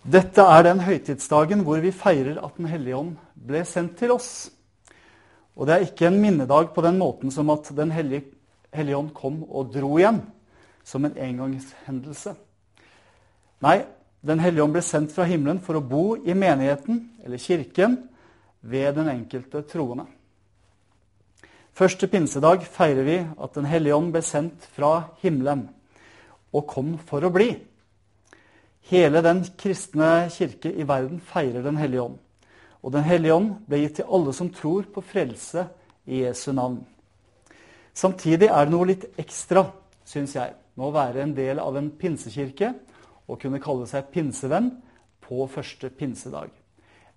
Dette er den høytidsdagen hvor vi feirer at Den hellige ånd ble sendt til oss. Og det er ikke en minnedag på den måten som at Den hellige, hellige ånd kom og dro igjen, som en engangshendelse. Nei, Den hellige ånd ble sendt fra himmelen for å bo i menigheten, eller kirken, ved den enkelte troende. Første pinsedag feirer vi at Den hellige ånd ble sendt fra himmelen og kom for å bli. Hele den kristne kirke i verden feirer Den hellige ånd. Og Den hellige ånd ble gitt til alle som tror på frelse i Jesu navn. Samtidig er det noe litt ekstra, syns jeg, med å være en del av en pinsekirke og kunne kalle seg pinsevenn på første pinsedag.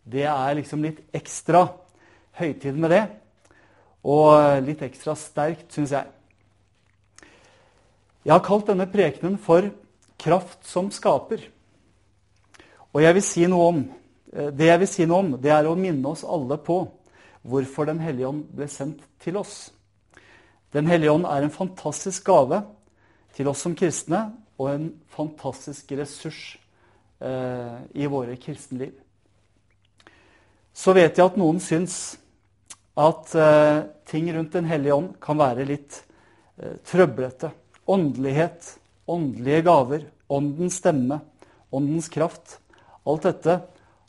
Det er liksom litt ekstra høytid med det, og litt ekstra sterkt, syns jeg. Jeg har kalt denne prekenen for 'Kraft som skaper'. Og jeg vil si noe om, eh, Det jeg vil si noe om, det er å minne oss alle på hvorfor Den hellige ånd ble sendt til oss. Den hellige ånd er en fantastisk gave til oss som kristne og en fantastisk ressurs eh, i våre kristenliv. Så vet jeg at noen syns at eh, ting rundt Den hellige ånd kan være litt eh, trøblete. Åndelighet, åndelige gaver, åndens stemme, åndens kraft. Alt dette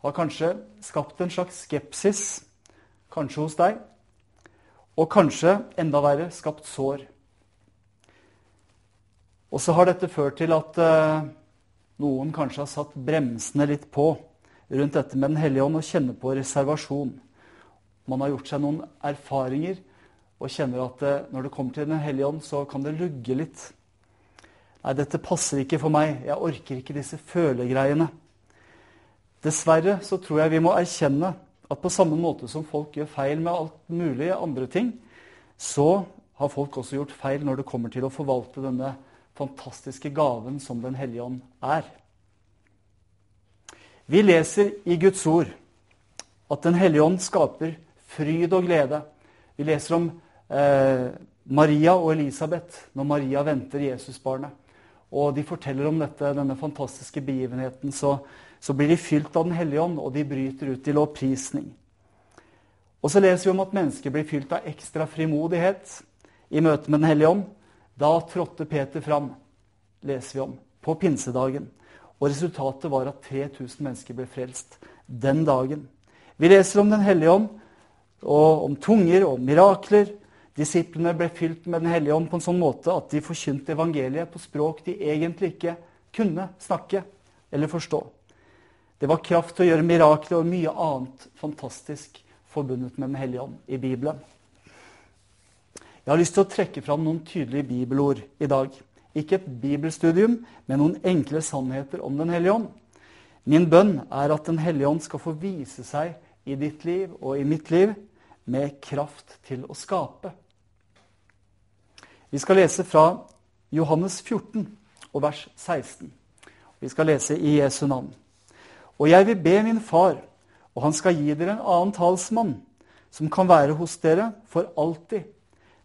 har kanskje skapt en slags skepsis, kanskje hos deg, og kanskje, enda verre, skapt sår. Og så har dette ført til at uh, noen kanskje har satt bremsene litt på rundt dette med Den hellige ånd og kjenner på reservasjon. Man har gjort seg noen erfaringer og kjenner at uh, når det kommer til Den hellige ånd, så kan det lugge litt. Nei, dette passer ikke for meg. Jeg orker ikke disse følegreiene. Dessverre så tror jeg vi må erkjenne at på samme måte som folk gjør feil med alt mulig andre ting, så har folk også gjort feil når det kommer til å forvalte denne fantastiske gaven som Den hellige ånd er. Vi leser i Guds ord at Den hellige ånd skaper fryd og glede. Vi leser om eh, Maria og Elisabeth når Maria venter Jesusbarnet. Og de forteller om dette, denne fantastiske begivenheten. Så så blir de fylt av Den hellige ånd, og de bryter ut i lovprisning. Og så leser vi om at mennesker blir fylt av ekstra frimodighet i møte med Den hellige ånd. Da trådte Peter fram, leser vi om, på pinsedagen. Og resultatet var at 3000 mennesker ble frelst den dagen. Vi leser om Den hellige ånd, og om tunger og mirakler. Disiplene ble fylt med Den hellige ånd på en sånn måte at de forkynte evangeliet på språk de egentlig ikke kunne snakke eller forstå. Det var kraft til å gjøre mirakler og mye annet fantastisk forbundet med Den hellige ånd i Bibelen. Jeg har lyst til å trekke fram noen tydelige bibelord i dag. Ikke et bibelstudium, men noen enkle sannheter om Den hellige ånd. Min bønn er at Den hellige ånd skal få vise seg i ditt liv og i mitt liv med kraft til å skape. Vi skal lese fra Johannes 14 og vers 16. Vi skal lese i Jesu navn. Og jeg vil be min far, og han skal gi dere en annen talsmann, som kan være hos dere for alltid.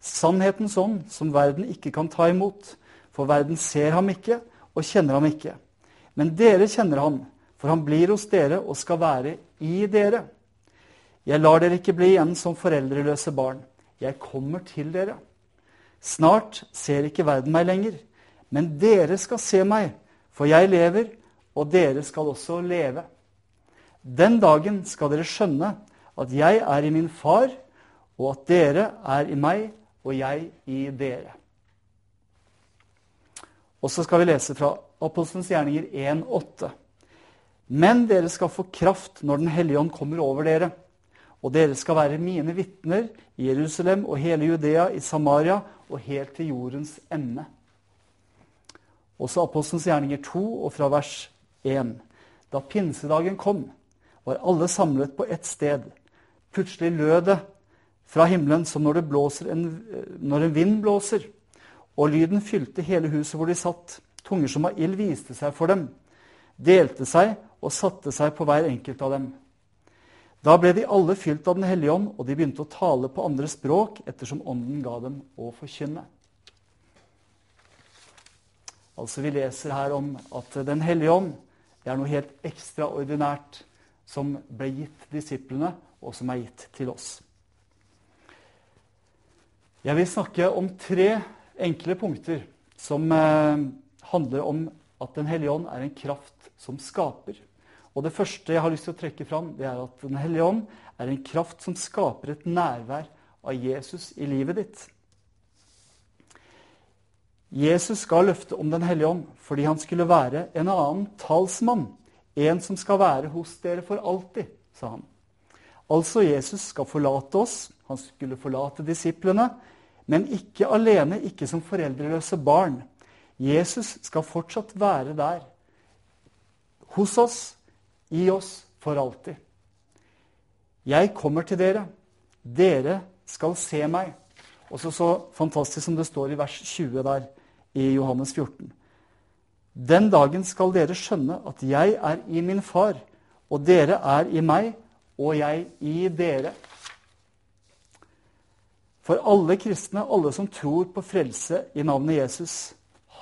Sannhetens ånd, som verden ikke kan ta imot, for verden ser ham ikke og kjenner ham ikke. Men dere kjenner ham, for han blir hos dere og skal være i dere. Jeg lar dere ikke bli igjen som foreldreløse barn. Jeg kommer til dere. Snart ser ikke verden meg lenger, men dere skal se meg, for jeg lever, og dere skal også leve. Den dagen skal dere skjønne at jeg er i min far, og at dere er i meg, og jeg i dere. Og så skal vi lese fra Apostelens gjerninger 1,8. Men dere skal få kraft når Den hellige ånd kommer over dere. Og dere skal være mine vitner i Jerusalem og hele Judea, i Samaria og helt til jordens ende. Også Apostelens gjerninger 2 og fra vers 1. Da pinsedagen kom, var alle samlet på ett sted. Plutselig lød det fra himmelen som når, en, når en vind blåser, og lyden fylte hele huset hvor de satt. Tunger som av ild viste seg for dem, delte seg og satte seg på hver enkelt av dem. Da ble de alle fylt av Den hellige ånd, og de begynte å tale på andre språk ettersom Ånden ga dem å forkynne. Altså Vi leser her om at Den hellige ånd det er noe helt ekstraordinært som ble gitt disiplene, og som er gitt til oss. Jeg vil snakke om tre enkle punkter som eh, handler om at Den hellige ånd er en kraft som skaper. Og Det første jeg har lyst til å trekke fram, det er at Den hellige ånd er en kraft som skaper et nærvær av Jesus i livet ditt. Jesus ga løfte om Den hellige ånd fordi han skulle være en annen talsmann. En som skal være hos dere for alltid, sa han. Altså Jesus skal forlate oss. Han skulle forlate disiplene. Men ikke alene, ikke som foreldreløse barn. Jesus skal fortsatt være der. Hos oss, i oss, for alltid. Jeg kommer til dere. Dere skal se meg. Også så fantastisk som det står i vers 20 der i Johannes 14. Den dagen skal dere skjønne at jeg er i min far, og dere er i meg, og jeg i dere. For alle kristne, alle som tror på frelse i navnet Jesus,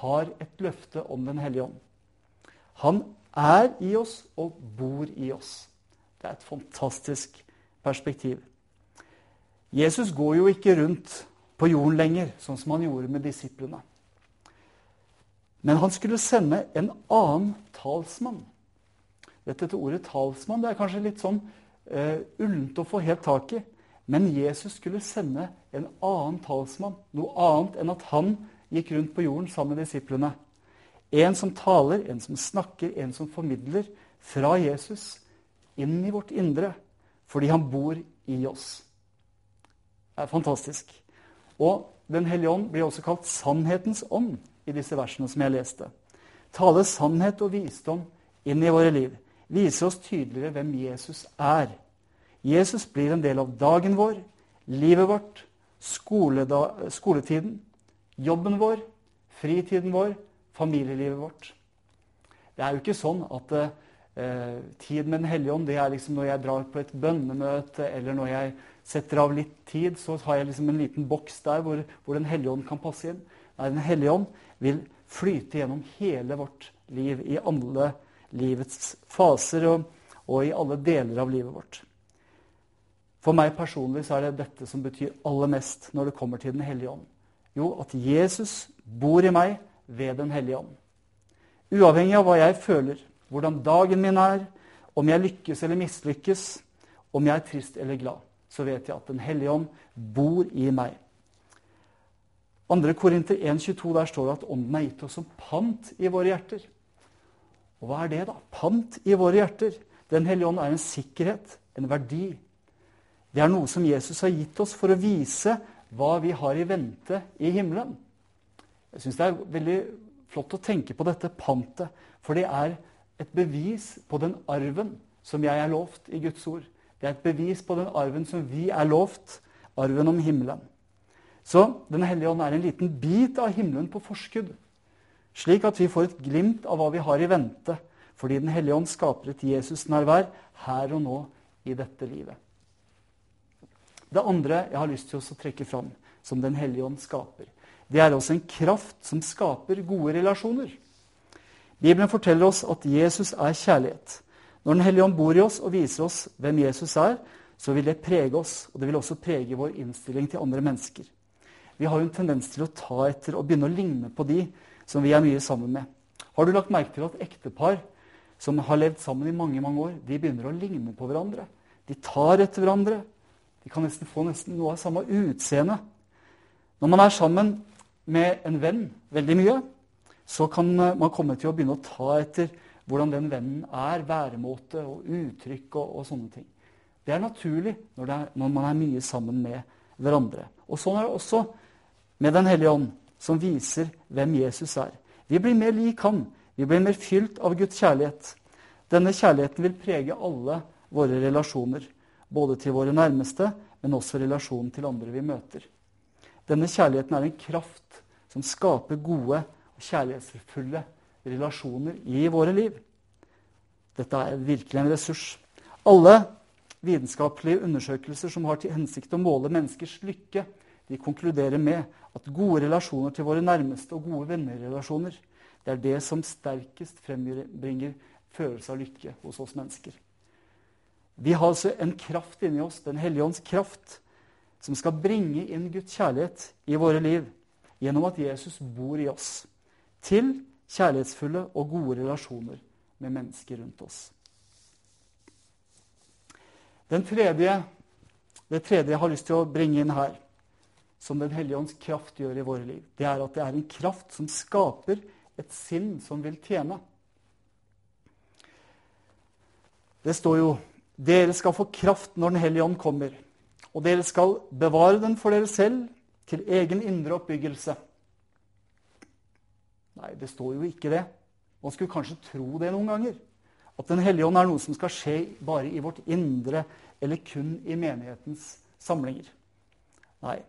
har et løfte om Den hellige ånd. Han er i oss og bor i oss. Det er et fantastisk perspektiv. Jesus går jo ikke rundt på jorden lenger, sånn som han gjorde med disiplene. Men han skulle sende en annen talsmann. Dette ordet 'talsmann' det er kanskje litt sånn uh, ullent å få helt tak i. Men Jesus skulle sende en annen talsmann. Noe annet enn at han gikk rundt på jorden sammen med disiplene. En som taler, en som snakker, en som formidler fra Jesus inn i vårt indre. Fordi han bor i oss. Det er fantastisk. Og Den hellige ånd blir også kalt sannhetens ånd i disse versene som jeg leste. Tale sannhet og visdom inn i våre liv. Vise oss tydeligere hvem Jesus er. Jesus blir en del av dagen vår, livet vårt, skoletiden, jobben vår, fritiden vår, familielivet vårt. Det er jo ikke sånn at eh, tid med Den hellige ånd det er liksom når jeg drar på et bønnemøte, eller når jeg setter av litt tid, så har jeg liksom en liten boks der hvor, hvor Den hellige ånd kan passe inn. Nei, Den hellige ånd vil flyte gjennom hele vårt liv, i alle livets faser og, og i alle deler av livet vårt. For meg personlig så er det dette som betyr aller mest når det kommer til Den hellige ånd. Jo, at Jesus bor i meg ved Den hellige ånd. Uavhengig av hva jeg føler, hvordan dagen min er, om jeg lykkes eller mislykkes, om jeg er trist eller glad, så vet jeg at Den hellige ånd bor i meg. 2. Korinter 1,22, der står det at Ånden er gitt oss som pant i våre hjerter. Og hva er det, da? Pant i våre hjerter. Den hellige ånd er en sikkerhet, en verdi. Det er noe som Jesus har gitt oss for å vise hva vi har i vente i himmelen. Jeg syns det er veldig flott å tenke på dette pantet, for det er et bevis på den arven som jeg er lovt i Guds ord. Det er et bevis på den arven som vi er lovt, arven om himmelen. Så Den hellige ånd er en liten bit av himmelen på forskudd, slik at vi får et glimt av hva vi har i vente, fordi Den hellige ånd skaper et Jesus-nærvær her og nå i dette livet. Det andre jeg har lyst til å trekke fram, som Den hellige ånd skaper, det er også en kraft som skaper gode relasjoner. Bibelen forteller oss at Jesus er kjærlighet. Når Den hellige ånd bor i oss og viser oss hvem Jesus er, så vil det prege oss, og det vil også prege vår innstilling til andre mennesker. Vi har jo en tendens til å ta etter og begynne å ligne på de som vi er mye sammen med. Har du lagt merke til at ektepar som har levd sammen i mange mange år, de begynner å ligne på hverandre? De tar etter hverandre. De kan nesten få nesten noe av samme utseende. Når man er sammen med en venn veldig mye, så kan man komme til å begynne å ta etter hvordan den vennen er, væremåte og uttrykk og, og sånne ting. Det er naturlig når, er, når man er mye sammen med hverandre. Og Sånn er det også med Den hellige ånd, som viser hvem Jesus er. Vi blir mer lik han Vi blir mer fylt av Guds kjærlighet. Denne kjærligheten vil prege alle våre relasjoner, både til våre nærmeste, men også relasjonen til andre vi møter. Denne kjærligheten er en kraft som skaper gode og kjærlighetsfulle relasjoner i våre liv. Dette er virkelig en ressurs. Alle vitenskapelige undersøkelser som har til hensikt å måle menneskers lykke, de konkluderer med at gode relasjoner til våre nærmeste og gode vennerelasjoner det er det som sterkest frembringer følelse av lykke hos oss mennesker. Vi har altså en kraft inni oss, Den hellige ånds kraft, som skal bringe inn Guds kjærlighet i våre liv gjennom at Jesus bor i oss, til kjærlighetsfulle og gode relasjoner med mennesker rundt oss. Tredje, det tredje jeg har lyst til å bringe inn her, som Den hellige ånds kraft gjør i våre liv, det er at det er en kraft som skaper et sinn som vil tjene. Det står jo dere skal få kraft når Den hellige ånd kommer, og dere skal bevare den for dere selv til egen indre oppbyggelse. Nei, det står jo ikke det. Man skulle kanskje tro det noen ganger. At Den hellige ånd er noe som skal skje bare i vårt indre, eller kun i menighetens samlinger. Nei.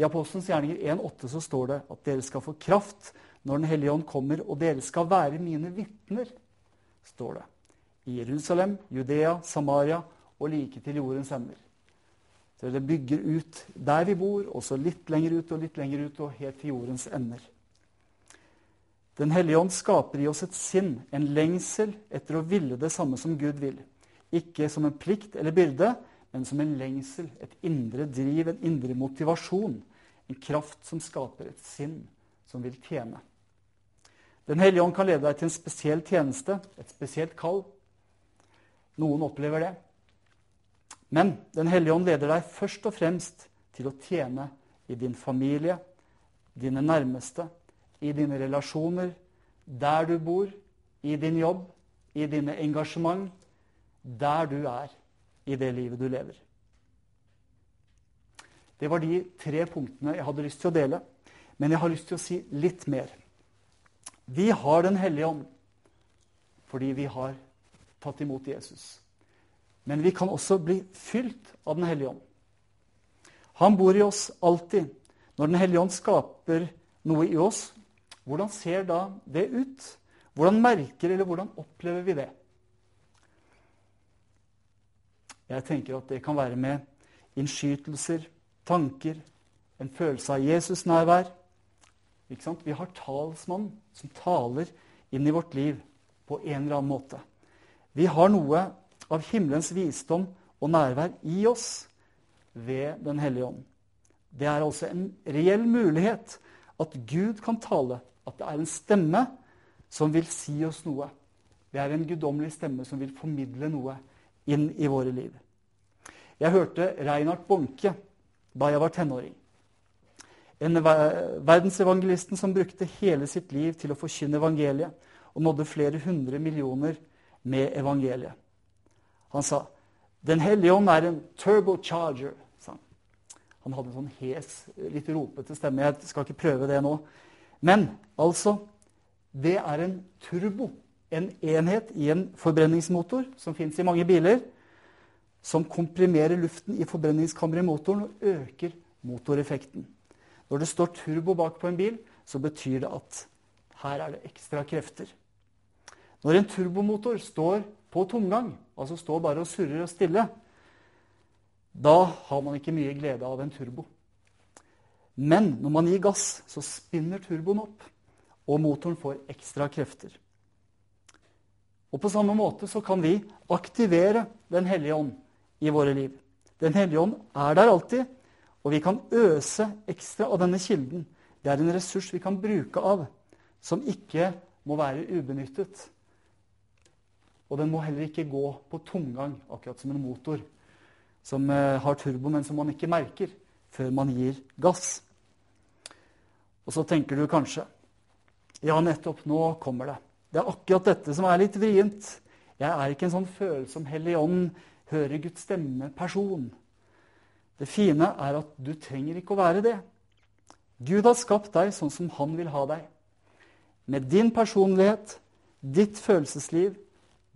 I Apostelens gjerninger 1,8 så står det at dere skal få kraft når Den hellige ånd kommer, og dere skal være mine vitner, står det. I Jerusalem, Judea, Samaria og like til jordens ender. Så det bygger ut der vi bor, og så litt lenger ut og litt lenger ut og helt til jordens ender. Den hellige ånd skaper i oss et sinn, en lengsel etter å ville det samme som Gud vil. Ikke som en plikt eller byrde, men som en lengsel, et indre driv, en indre motivasjon. En kraft som skaper et sinn som vil tjene. Den hellige ånd kan lede deg til en spesiell tjeneste, et spesielt kall. Noen opplever det. Men Den hellige ånd leder deg først og fremst til å tjene i din familie, dine nærmeste, i dine relasjoner, der du bor, i din jobb, i dine engasjement, der du er i det livet du lever. Det var de tre punktene jeg hadde lyst til å dele. Men jeg har lyst til å si litt mer. Vi har Den hellige ånd fordi vi har tatt imot Jesus. Men vi kan også bli fylt av Den hellige ånd. Han bor i oss alltid. Når Den hellige ånd skaper noe i oss, hvordan ser da det ut? Hvordan merker eller hvordan opplever vi det? Jeg tenker at det kan være med innskytelser, tanker, en følelse av Jesus-nærvær. Vi har talsmann som taler inn i vårt liv på en eller annen måte. Vi har noe av himmelens visdom og nærvær i oss ved Den hellige ånd. Det er altså en reell mulighet at Gud kan tale, at det er en stemme som vil si oss noe. Det er en guddommelig stemme som vil formidle noe inn i våre liv. Jeg hørte Reinhard Bonke da jeg var tenåring. En verdensevangelisten som brukte hele sitt liv til å forkynne evangeliet og nådde flere hundre millioner med evangeliet. Han sa Den hellige ånd er en turbocharger. Han hadde en sånn hes, litt ropete stemme. Jeg skal ikke prøve det nå. Men altså Det er en turbo. En enhet i en forbrenningsmotor som fins i mange biler. Som komprimerer luften i forbrenningskammeret i motoren og øker motoreffekten. Når det står turbo bak på en bil, så betyr det at her er det ekstra krefter. Når en turbomotor står på tomgang, altså står bare og surrer og stille, da har man ikke mye glede av en turbo. Men når man gir gass, så spinner turboen opp, og motoren får ekstra krefter. Og På samme måte så kan vi aktivere Den hellige ånd i våre liv. Den hellige ånd er der alltid, og vi kan øse ekstra av denne kilden. Det er en ressurs vi kan bruke av, som ikke må være ubenyttet. Og den må heller ikke gå på tomgang, akkurat som en motor som eh, har turbo, men som man ikke merker før man gir gass. Og så tenker du kanskje Ja, nettopp, nå kommer det. Det er akkurat dette som er litt vrient. Jeg er ikke en sånn følsom hellig ånd, hører Guds stemme-person. Det fine er at du trenger ikke å være det. Gud har skapt deg sånn som han vil ha deg. Med din personlighet, ditt følelsesliv,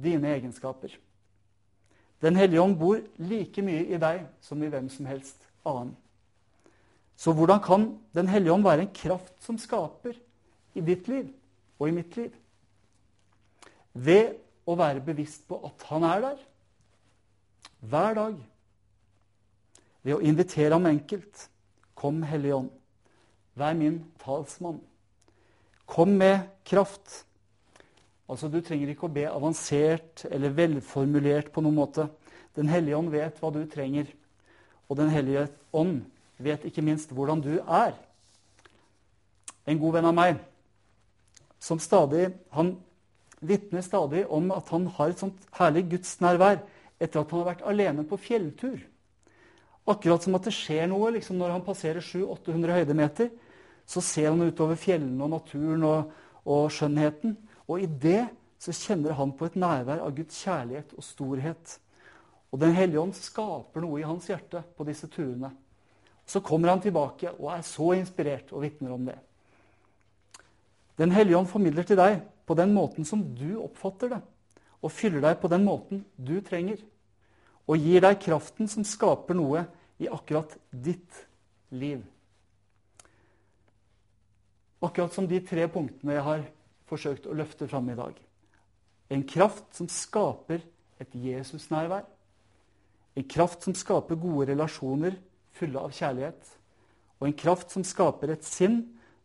dine egenskaper. Den hellige ånd bor like mye i deg som i hvem som helst annen. Så hvordan kan Den hellige ånd være en kraft som skaper i ditt liv og i mitt liv? Ved å være bevisst på at han er der hver dag. Ved å invitere ham enkelt. Kom, Hellige Ånd, vær min talsmann. Kom med kraft. Altså, Du trenger ikke å be avansert eller velformulert på noen måte. Den hellige ånd vet hva du trenger, og Den hellige ånd vet ikke minst hvordan du er. En god venn av meg som stadig, han vitner stadig om at han har et sånt herlig gudsnærvær etter at han har vært alene på fjelltur. Akkurat som at det skjer noe liksom når han passerer 700-800 høydemeter. Så ser han utover fjellene og naturen og, og skjønnheten. Og i det så kjenner han på et nærvær av Guds kjærlighet og storhet. Og Den hellige ånd skaper noe i hans hjerte på disse turene. Så kommer han tilbake og er så inspirert og vitner om det. Den hellige ånd formidler til deg på den måten som du oppfatter det, og fyller deg på den måten du trenger. Og gir deg kraften som skaper noe i akkurat ditt liv. Akkurat som de tre punktene jeg har forsøkt å løfte fram i dag. En kraft som skaper et Jesus-nærvær. En kraft som skaper gode relasjoner fulle av kjærlighet. Og en kraft som skaper et sinn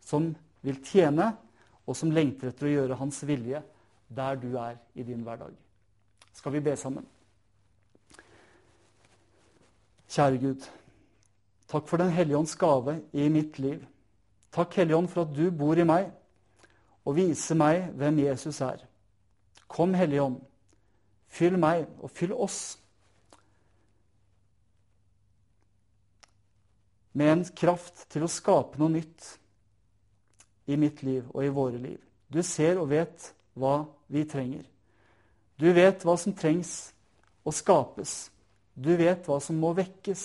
som vil tjene, og som lengter etter å gjøre Hans vilje der du er i din hverdag. Skal vi be sammen? Kjære Gud, takk for Den hellige ånds gave i mitt liv. Takk, Hellige Ånd, for at du bor i meg og vise meg hvem Jesus er. Kom, Hellige Ånd, fyll meg og fyll oss med en kraft til å skape noe nytt i mitt liv og i våre liv. Du ser og vet hva vi trenger. Du vet hva som trengs å skapes. Du vet hva som må vekkes.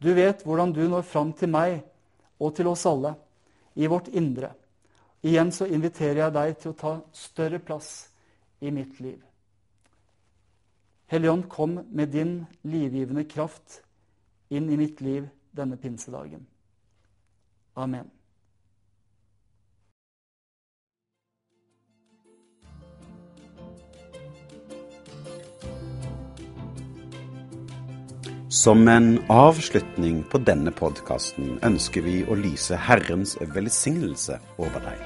Du vet hvordan du når fram til meg og til oss alle i vårt indre. Igjen så inviterer jeg deg til å ta større plass i mitt liv. Helligånd, kom med din livgivende kraft inn i mitt liv denne pinsedagen. Amen. Som en avslutning på denne podkasten ønsker vi å lyse Herrens velsignelse over deg.